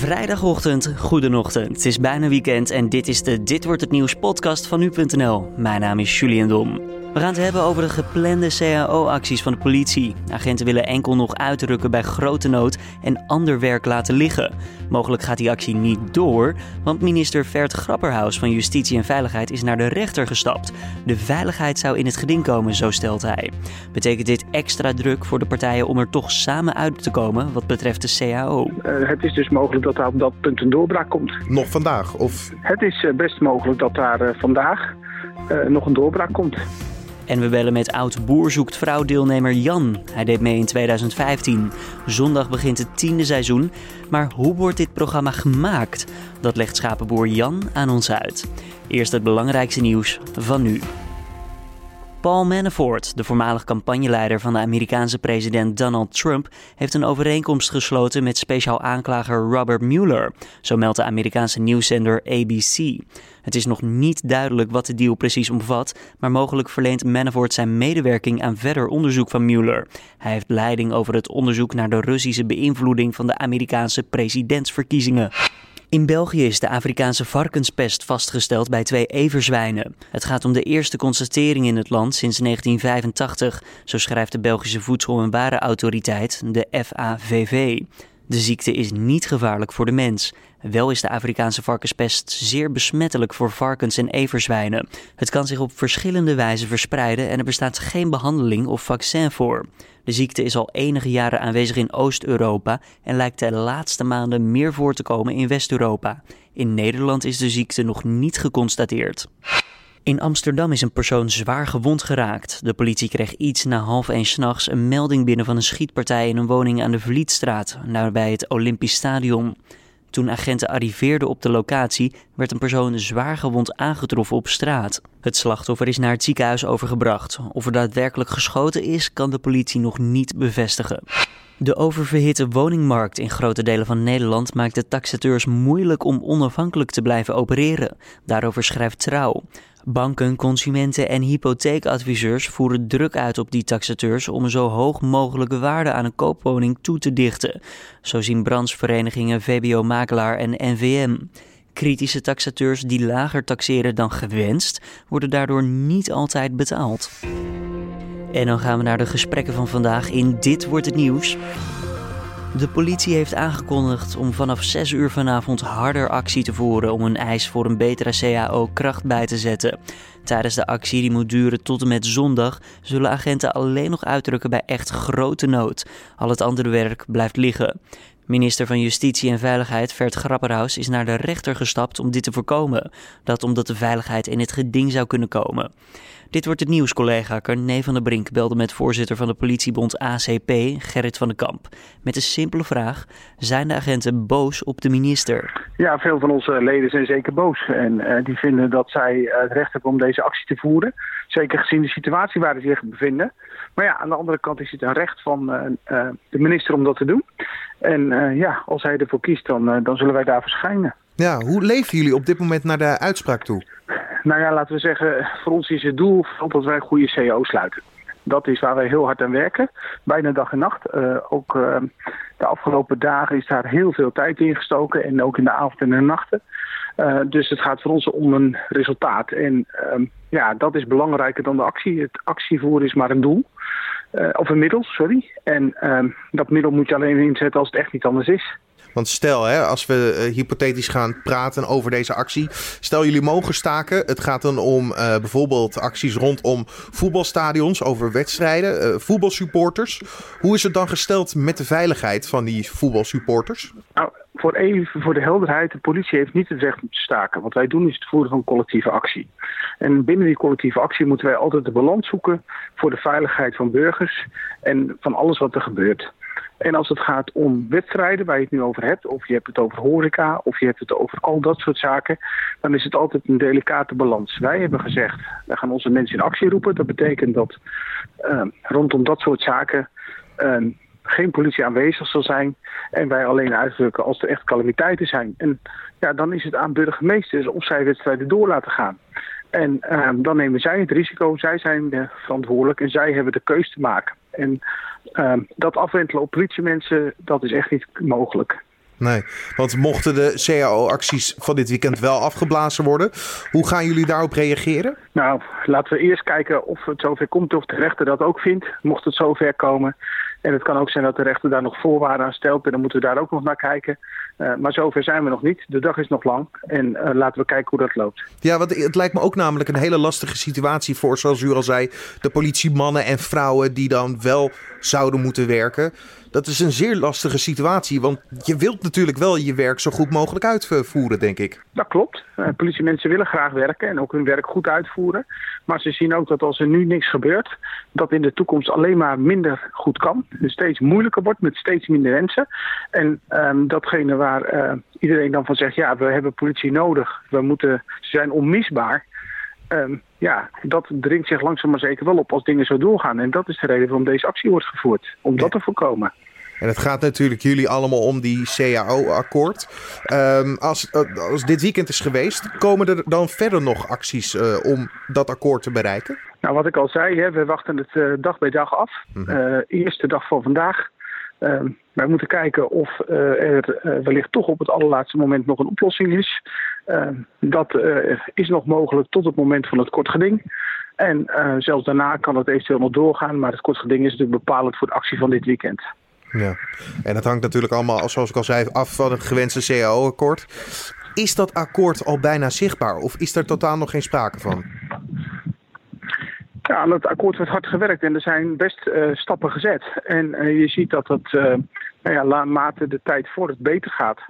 Vrijdagochtend, goedenochtend. Het is bijna weekend en dit is de Dit wordt het nieuws podcast van nu.nl. Mijn naam is Julian Dom. We gaan het hebben over de geplande CAO-acties van de politie. Agenten willen enkel nog uitrukken bij grote nood en ander werk laten liggen. Mogelijk gaat die actie niet door, want minister Vert Grapperhaus van Justitie en Veiligheid is naar de rechter gestapt. De veiligheid zou in het geding komen, zo stelt hij. Betekent dit extra druk voor de partijen om er toch samen uit te komen wat betreft de CAO? Uh, het is dus mogelijk dat daar op dat punt een doorbraak komt. Nog vandaag? Of? Het is uh, best mogelijk dat daar uh, vandaag nog een doorbraak komt. En we bellen met oud boer zoekt vrouw deelnemer Jan. Hij deed mee in 2015. Zondag begint het tiende seizoen. Maar hoe wordt dit programma gemaakt? Dat legt schapenboer Jan aan ons uit. Eerst het belangrijkste nieuws van nu. Paul Manafort, de voormalig campagneleider van de Amerikaanse president Donald Trump, heeft een overeenkomst gesloten met speciaal aanklager Robert Mueller, zo meldt de Amerikaanse nieuwszender ABC. Het is nog niet duidelijk wat de deal precies omvat, maar mogelijk verleent Manafort zijn medewerking aan verder onderzoek van Mueller. Hij heeft leiding over het onderzoek naar de Russische beïnvloeding van de Amerikaanse presidentsverkiezingen. In België is de Afrikaanse varkenspest vastgesteld bij twee everzwijnen. Het gaat om de eerste constatering in het land sinds 1985, zo schrijft de Belgische Voedsel- en Warenautoriteit, de FAVV. De ziekte is niet gevaarlijk voor de mens. Wel is de Afrikaanse varkenspest zeer besmettelijk voor varkens en everzwijnen. Het kan zich op verschillende wijzen verspreiden en er bestaat geen behandeling of vaccin voor. De ziekte is al enige jaren aanwezig in Oost-Europa en lijkt de laatste maanden meer voor te komen in West-Europa. In Nederland is de ziekte nog niet geconstateerd. In Amsterdam is een persoon zwaar gewond geraakt. De politie kreeg iets na half één s'nachts een melding binnen van een schietpartij in een woning aan de Vlietstraat, nabij het Olympisch Stadion. Toen agenten arriveerden op de locatie, werd een persoon zwaar gewond aangetroffen op straat. Het slachtoffer is naar het ziekenhuis overgebracht. Of er daadwerkelijk geschoten is, kan de politie nog niet bevestigen. De oververhitte woningmarkt in grote delen van Nederland maakt de taxateurs moeilijk om onafhankelijk te blijven opereren. Daarover schrijft Trouw. Banken, consumenten en hypotheekadviseurs voeren druk uit op die taxateurs om zo hoog mogelijke waarde aan een koopwoning toe te dichten. Zo zien brancheverenigingen VBO Makelaar en NVM. Kritische taxateurs die lager taxeren dan gewenst, worden daardoor niet altijd betaald. En dan gaan we naar de gesprekken van vandaag in Dit wordt het nieuws. De politie heeft aangekondigd om vanaf 6 uur vanavond harder actie te voeren om een eis voor een betere CAO kracht bij te zetten. Tijdens de actie, die moet duren tot en met zondag, zullen agenten alleen nog uitdrukken bij echt grote nood. Al het andere werk blijft liggen. Minister van Justitie en Veiligheid Vert Grapperhaus is naar de rechter gestapt om dit te voorkomen. Dat omdat de veiligheid in het geding zou kunnen komen. Dit wordt het nieuws, collega. Carne van der Brink belde met voorzitter van de politiebond ACP, Gerrit van den Kamp. Met een simpele vraag: zijn de agenten boos op de minister? Ja, veel van onze leden zijn zeker boos. En uh, die vinden dat zij het recht hebben om deze actie te voeren. Zeker gezien de situatie waar ze zich bevinden. Maar ja, aan de andere kant is het een recht van uh, uh, de minister om dat te doen. En ja, als hij ervoor kiest, dan, dan zullen wij daar verschijnen. Ja, hoe leven jullie op dit moment naar de uitspraak toe? Nou ja, laten we zeggen, voor ons is het doel dat wij goede CO sluiten. Dat is waar wij heel hard aan werken, bijna dag en nacht. Uh, ook uh, de afgelopen dagen is daar heel veel tijd in gestoken en ook in de avond en de nachten. Uh, dus het gaat voor ons om een resultaat. En ja, dat is belangrijker dan de actie. Het actievoeren is maar een doel. of een middel, sorry. En dat middel moet je alleen inzetten als het echt niet anders is. Want stel, hè, als we uh, hypothetisch gaan praten over deze actie. Stel, jullie mogen staken. Het gaat dan om uh, bijvoorbeeld acties rondom voetbalstadions, over wedstrijden, voetbalsupporters. Hoe is het dan gesteld met de veiligheid van die voetbalsupporters? Nou, voor even voor de helderheid, de politie heeft niet het recht om te staken. Wat wij doen is het voeren van collectieve actie. En binnen die collectieve actie moeten wij altijd de balans zoeken voor de veiligheid van burgers en van alles wat er gebeurt. En als het gaat om wedstrijden waar je het nu over hebt, of je hebt het over horeca, of je hebt het over al dat soort zaken, dan is het altijd een delicate balans. Wij hebben gezegd, wij gaan onze mensen in actie roepen. Dat betekent dat uh, rondom dat soort zaken uh, geen politie aanwezig zal zijn en wij alleen uitdrukken als er echt calamiteiten zijn. En ja, dan is het aan burgemeesters of zij wedstrijden door laten gaan. En uh, dan nemen zij het risico, zij zijn verantwoordelijk en zij hebben de keus te maken. En uh, dat afwentelen op politiemensen, dat is echt niet mogelijk. Nee, want mochten de CAO-acties van dit weekend wel afgeblazen worden, hoe gaan jullie daarop reageren? Nou, laten we eerst kijken of het zover komt of de rechter dat ook vindt, mocht het zover komen. En het kan ook zijn dat de rechter daar nog voorwaarden aan stelt en dan moeten we daar ook nog naar kijken. Uh, maar zover zijn we nog niet. De dag is nog lang en uh, laten we kijken hoe dat loopt. Ja, want het lijkt me ook namelijk een hele lastige situatie voor, zoals u al zei, de politiemannen en vrouwen die dan wel zouden moeten werken. Dat is een zeer lastige situatie, want je wilt natuurlijk wel je werk zo goed mogelijk uitvoeren, denk ik. Dat klopt. Uh, politiemensen willen graag werken en ook hun werk goed uitvoeren. Maar ze zien ook dat als er nu niks gebeurt, dat in de toekomst alleen maar minder goed kan. Dus steeds moeilijker wordt met steeds minder mensen. En um, datgene waar uh, iedereen dan van zegt, ja, we hebben politie nodig, we moeten, ze zijn onmisbaar. Um, ja, dat dringt zich langzaam maar zeker wel op als dingen zo doorgaan. En dat is de reden waarom deze actie wordt gevoerd. Om dat te voorkomen. En het gaat natuurlijk jullie allemaal om die CAO-akkoord. Um, als, als dit weekend is geweest, komen er dan verder nog acties uh, om dat akkoord te bereiken? Nou, wat ik al zei, hè, we wachten het uh, dag bij dag af. Mm -hmm. uh, eerste dag van vandaag. Uh, wij moeten kijken of uh, er uh, wellicht toch op het allerlaatste moment nog een oplossing is. dat is nog mogelijk tot het moment van het kort geding. En zelfs daarna kan het eventueel nog doorgaan. Maar het kort geding is natuurlijk bepalend voor de actie van dit weekend. Ja, en dat hangt natuurlijk allemaal, zoals ik al zei, af van het gewenste CAO-akkoord. Is dat akkoord al bijna zichtbaar of is er totaal nog geen sprake van? Ja, aan het akkoord wordt hard gewerkt en er zijn best uh, stappen gezet. En uh, je ziet dat het uh, nou ja, naarmate de tijd voor het beter gaat.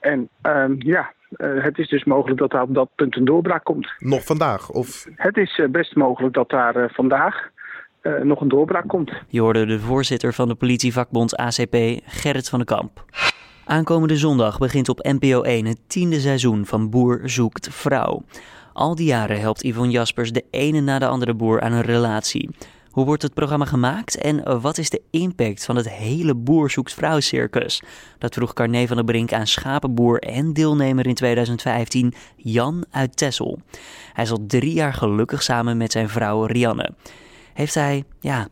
En ja, het is dus mogelijk dat daar op dat punt een doorbraak komt. Nog vandaag? Of? Het is best mogelijk dat daar vandaag uh, nog een doorbraak komt. Je hoorde de voorzitter van de politievakbond ACP, Gerrit van den Kamp. Aankomende zondag begint op NPO 1 het tiende seizoen van Boer zoekt vrouw. Al die jaren helpt Yvonne Jaspers de ene na de andere boer aan een relatie. Hoe wordt het programma gemaakt en wat is de impact van het hele Boer zoekt vrouw circus? Dat vroeg Carne van der Brink aan schapenboer en deelnemer in 2015 Jan uit Tessel. Hij is al drie jaar gelukkig samen met zijn vrouw Rianne heeft hij ja,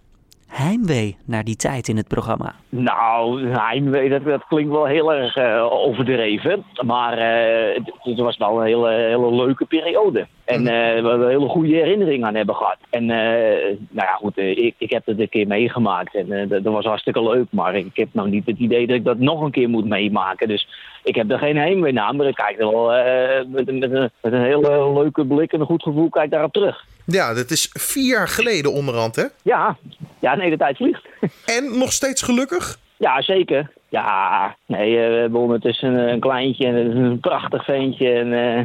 heimwee naar die tijd in het programma? Nou, heimwee, dat, dat klinkt wel heel erg uh, overdreven. Maar uh, het, het, was wel een hele, hele leuke periode. En uh, we een hele goede herinnering aan hebben gehad. En nou ja, goed, ik, ik heb het een keer meegemaakt. En dat, dat was hartstikke leuk. Maar ik heb nou niet het idee dat ik dat nog een keer moet meemaken. Dus ik heb er geen heimwee naar. Maar ik kijk er wel met, met, een, met een hele leuke blik en een goed gevoel kijk daarop terug. Ja, dat is vier jaar geleden onderhand, hè? Ja, ja nee, de tijd vliegt. En nog steeds gelukkig? Ja, zeker. Ja, nee, we hebben ondertussen een, een kleintje en een prachtig ventje. En, uh,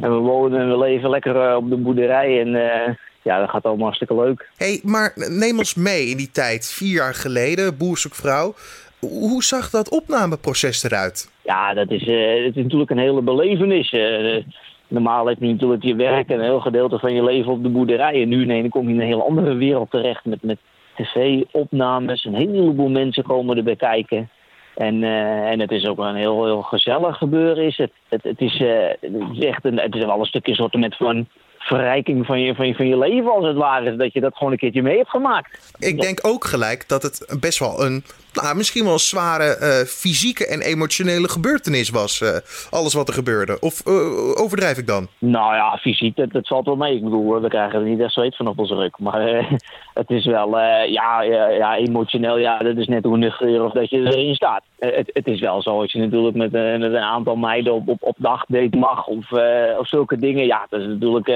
en we wonen en we leven lekker op de boerderij. En uh, ja, dat gaat allemaal hartstikke leuk. Hé, hey, maar neem ons mee in die tijd, vier jaar geleden, boerzoekvrouw. Hoe zag dat opnameproces eruit? Ja, dat is, uh, het is natuurlijk een hele belevenis. Normaal heb je natuurlijk je werk en een heel gedeelte van je leven op de boerderij. En nu nee, dan kom je in een heel andere wereld terecht met, met tv-opnames. Een heleboel mensen komen erbij kijken. En, uh, en het is ook een heel, heel gezellig gebeuren. Is het. Het, het, is, uh, het echt een, het is wel een stukje soort van verrijking van je, van, je, van je leven als het ware. Dat je dat gewoon een keertje mee hebt gemaakt. Ik denk ook gelijk dat het best wel een, nou, misschien wel een zware uh, fysieke en emotionele gebeurtenis was. Uh, alles wat er gebeurde. Of uh, overdrijf ik dan? Nou ja, fysiek, dat, dat valt wel mee. Ik bedoel, we krijgen er niet echt zweet van op onze rug. Maar het is wel, ja, ja, emotioneel, ja, dat is net hoe nuchter of dat je erin staat. Het, het, is wel zo als je natuurlijk met, een aantal meiden op, op, op dagdate mag of, of zulke dingen. Ja, dat is natuurlijk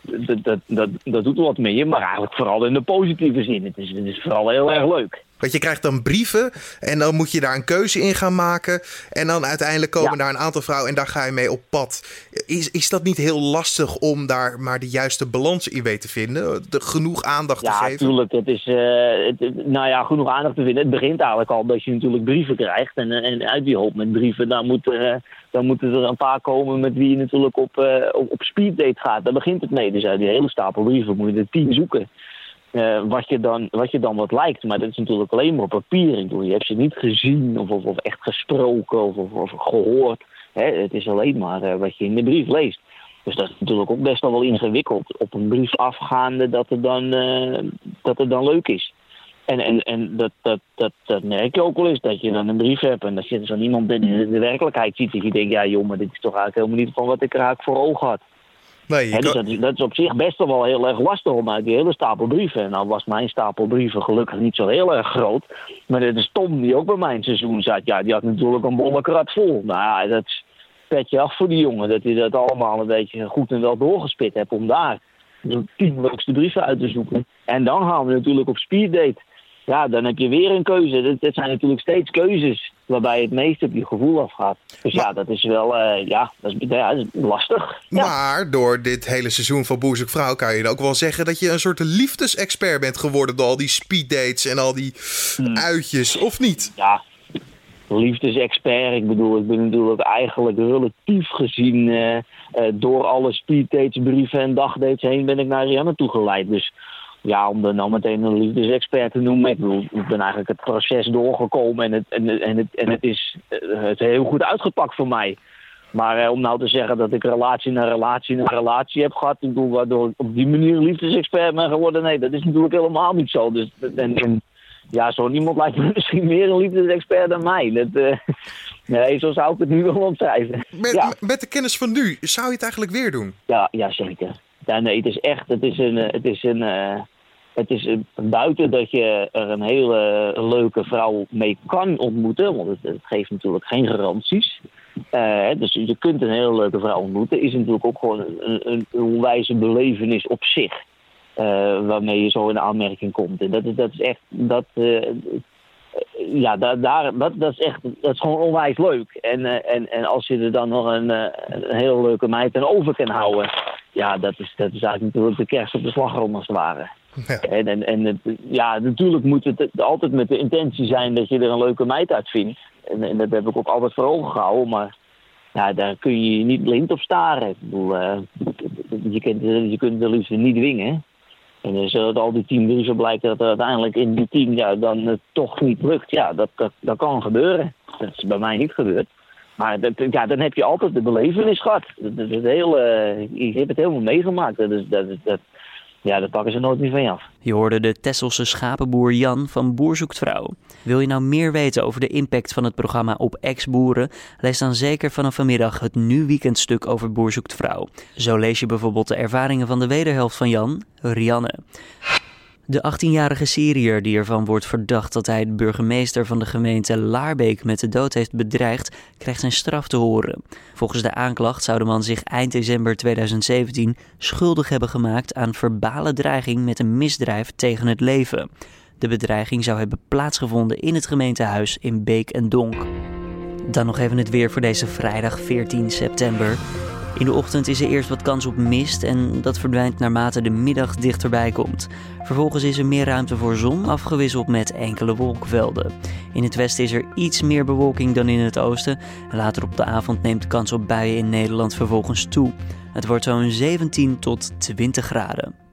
dat, dat, dat, dat doet wat mee, maar eigenlijk vooral in de positieve zin. Het is, het is vooral heel erg leuk. Want je krijgt dan brieven en dan moet je daar een keuze in gaan maken. En dan uiteindelijk komen ja. daar een aantal vrouwen en daar ga je mee op pad. Is, is dat niet heel lastig om daar maar de juiste balans in weet te vinden? De, genoeg aandacht ja, te geven? Ja, natuurlijk. Het is, uh, het, nou ja, genoeg aandacht te vinden. Het begint eigenlijk al dat je natuurlijk brieven krijgt. En, en uit die hoop met brieven, dan, moet, uh, dan moeten er een paar komen met wie je natuurlijk op, uh, op, op speeddate gaat. Daar begint het mee. Dus uit die hele stapel brieven moet je er tien zoeken. Uh, wat, je dan, wat je dan wat lijkt. Maar dat is natuurlijk alleen maar op papier. Je hebt ze niet gezien of, of, echt gesproken of, of, gehoord. Hè? Het is alleen maar uh, wat je in de brief leest. Dus dat is natuurlijk ook best wel wel ingewikkeld. Op een brief afgaande dat het dan, uh, dat het dan leuk is. En, en, en dat, dat, dat, merk je ook wel eens, dat je dan een brief hebt en dat je zo iemand in de werkelijkheid ziet. Dat je denkt, ja jongen, dit is toch eigenlijk helemaal niet van wat ik eigenlijk voor ogen had. Nee, dus dat, is, dat is op zich best wel heel erg lastig om uit die hele stapel brieven. En dan was mijn stapel brieven gelukkig niet zo heel erg groot. Maar de Tom, die ook bij mijn seizoen zat, ja, die had natuurlijk een bolle krat vol. Nou ja, dat is petje af voor die jongen. Dat hij dat allemaal een beetje goed en wel doorgespit heeft om daar de tien leukste brieven uit te zoeken. En dan gaan we natuurlijk op speeddate ja, dan heb je weer een keuze. Het zijn natuurlijk steeds keuzes waarbij het meest op je gevoel afgaat. Dus ja, dat is wel uh, ja, dat is, ja, dat is lastig. Maar door dit hele seizoen van Boer Vrouw kan je ook wel zeggen dat je een soort liefdesexpert bent geworden door al die speeddates en al die hmm. uitjes, of niet? Ja, liefdesexpert. Ik bedoel, ik ben natuurlijk eigenlijk relatief gezien uh, uh, door alle speeddates, brieven en dagdates heen ben ik naar Rianne toegeleid. Dus ja, om er nou meteen een liefdesexpert te noemen. Ik, bedoel, ik ben eigenlijk het proces doorgekomen en het, en, en het, en het is het heel goed uitgepakt voor mij. Maar eh, om nou te zeggen dat ik relatie na relatie na relatie heb gehad, ik bedoel, waardoor ik op die manier liefdesexpert ben geworden, nee, dat is natuurlijk helemaal niet zo. Dus, en, en ja, zo niemand lijkt me misschien meer een liefdesexpert dan mij. Dat, uh, nee, zo zou ik het nu wel omschrijven. Met, met de kennis van nu, zou je het eigenlijk weer doen? Ja, ja zeker. Ja, nee, het is echt, het is een, eh, het is een, uh, het is buiten dat je er een hele leuke vrouw mee kan ontmoeten, want het, geeft natuurlijk geen garanties. Uh, dus je kunt een hele leuke vrouw ontmoeten, is natuurlijk ook gewoon een, een, een onwijze belevenis op zich. Uh, waarmee je zo in aanmerking komt. En dat is, dat is echt, dat, ja, daar, daar, dat, dat, is echt, dat is gewoon onwijs leuk. En, uh, en, en als je er dan nog een, een hele leuke meid aan over kan houden, ja, dat is, dat is eigenlijk natuurlijk de kerst op de slagroom als het ware. Ja. En, en, en het, ja, natuurlijk moet het altijd met de intentie zijn dat je er een leuke meid uit vindt. En, en dat heb ik ook altijd voor ogen gehouden, maar ja, daar kun je niet blind op staren. Ik bedoel, uh, je, kunt, je kunt liefst niet dwingen. En dus dat al die tien brieven blijkt dat er uiteindelijk in die tien ja, dan het toch niet lukt. Ja, dat, dat, dat kan gebeuren. Dat is bij mij niet gebeurd. Maar dat, ja, dan heb je altijd de belevenis gehad. Dat, is heel, uh, je hebt het helemaal meegemaakt. Dat, is, dat, ja, dat pakken ze nooit meer van je af. Je hoorde de Tesselse schapenboer Jan van Boer Zoekt Vrouw. Wil je nou meer weten over de impact van het programma op ex-boeren? Lees dan zeker vanaf vanmiddag het Nu Weekendstuk over Boer Zoekt Vrouw. Zo lees je bijvoorbeeld de ervaringen van de wederhelft van Jan, Rianne. De 18-jarige Syriër die ervan wordt verdacht dat hij de burgemeester van de gemeente Laarbeek met de dood heeft bedreigd, krijgt zijn straf te horen. Volgens de aanklacht zou de man zich eind december 2017 schuldig hebben gemaakt aan verbale dreiging met een misdrijf tegen het leven. De bedreiging zou hebben plaatsgevonden in het gemeentehuis in Beek en Donk. Dan nog even het weer voor deze vrijdag 14 september. In de ochtend is er eerst wat kans op mist en dat verdwijnt naarmate de middag dichterbij komt. Vervolgens is er meer ruimte voor zon, afgewisseld met enkele wolkvelden. In het westen is er iets meer bewolking dan in het oosten. Later op de avond neemt de kans op buien in Nederland vervolgens toe. Het wordt zo'n 17 tot 20 graden.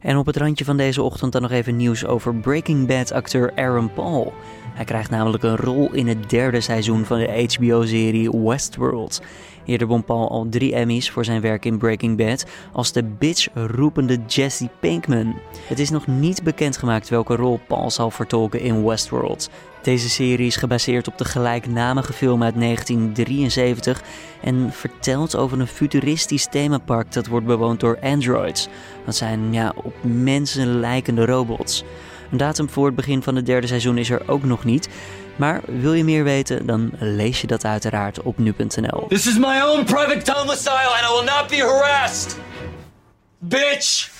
En op het randje van deze ochtend dan nog even nieuws over Breaking Bad acteur Aaron Paul. Hij krijgt namelijk een rol in het derde seizoen van de HBO-serie Westworld. Eerder won Paul al drie Emmys voor zijn werk in Breaking Bad als de bitch-roepende Jesse Pinkman. Het is nog niet bekendgemaakt welke rol Paul zal vertolken in Westworld. Deze serie is gebaseerd op de gelijknamige film uit 1973 en vertelt over een futuristisch themapark dat wordt bewoond door androids. Dat zijn ja, op mensen lijkende robots. Een datum voor het begin van het derde seizoen is er ook nog niet. Maar wil je meer weten, dan lees je dat uiteraard op nu.nl. This is my own private domicile and I will not be harassed. Bitch!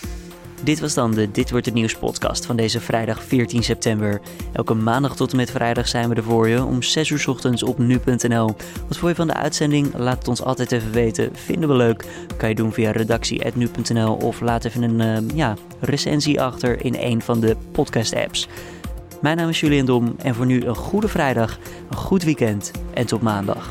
Dit was dan de Dit Wordt Het Nieuws podcast van deze vrijdag 14 september. Elke maandag tot en met vrijdag zijn we er voor je om 6 uur ochtends op nu.nl. Wat vond je van de uitzending? Laat het ons altijd even weten. Vinden we leuk? Kan je doen via redactie.nu.nl of laat even een uh, ja, recensie achter in een van de podcast apps. Mijn naam is Julian Dom en voor nu een goede vrijdag, een goed weekend en tot maandag.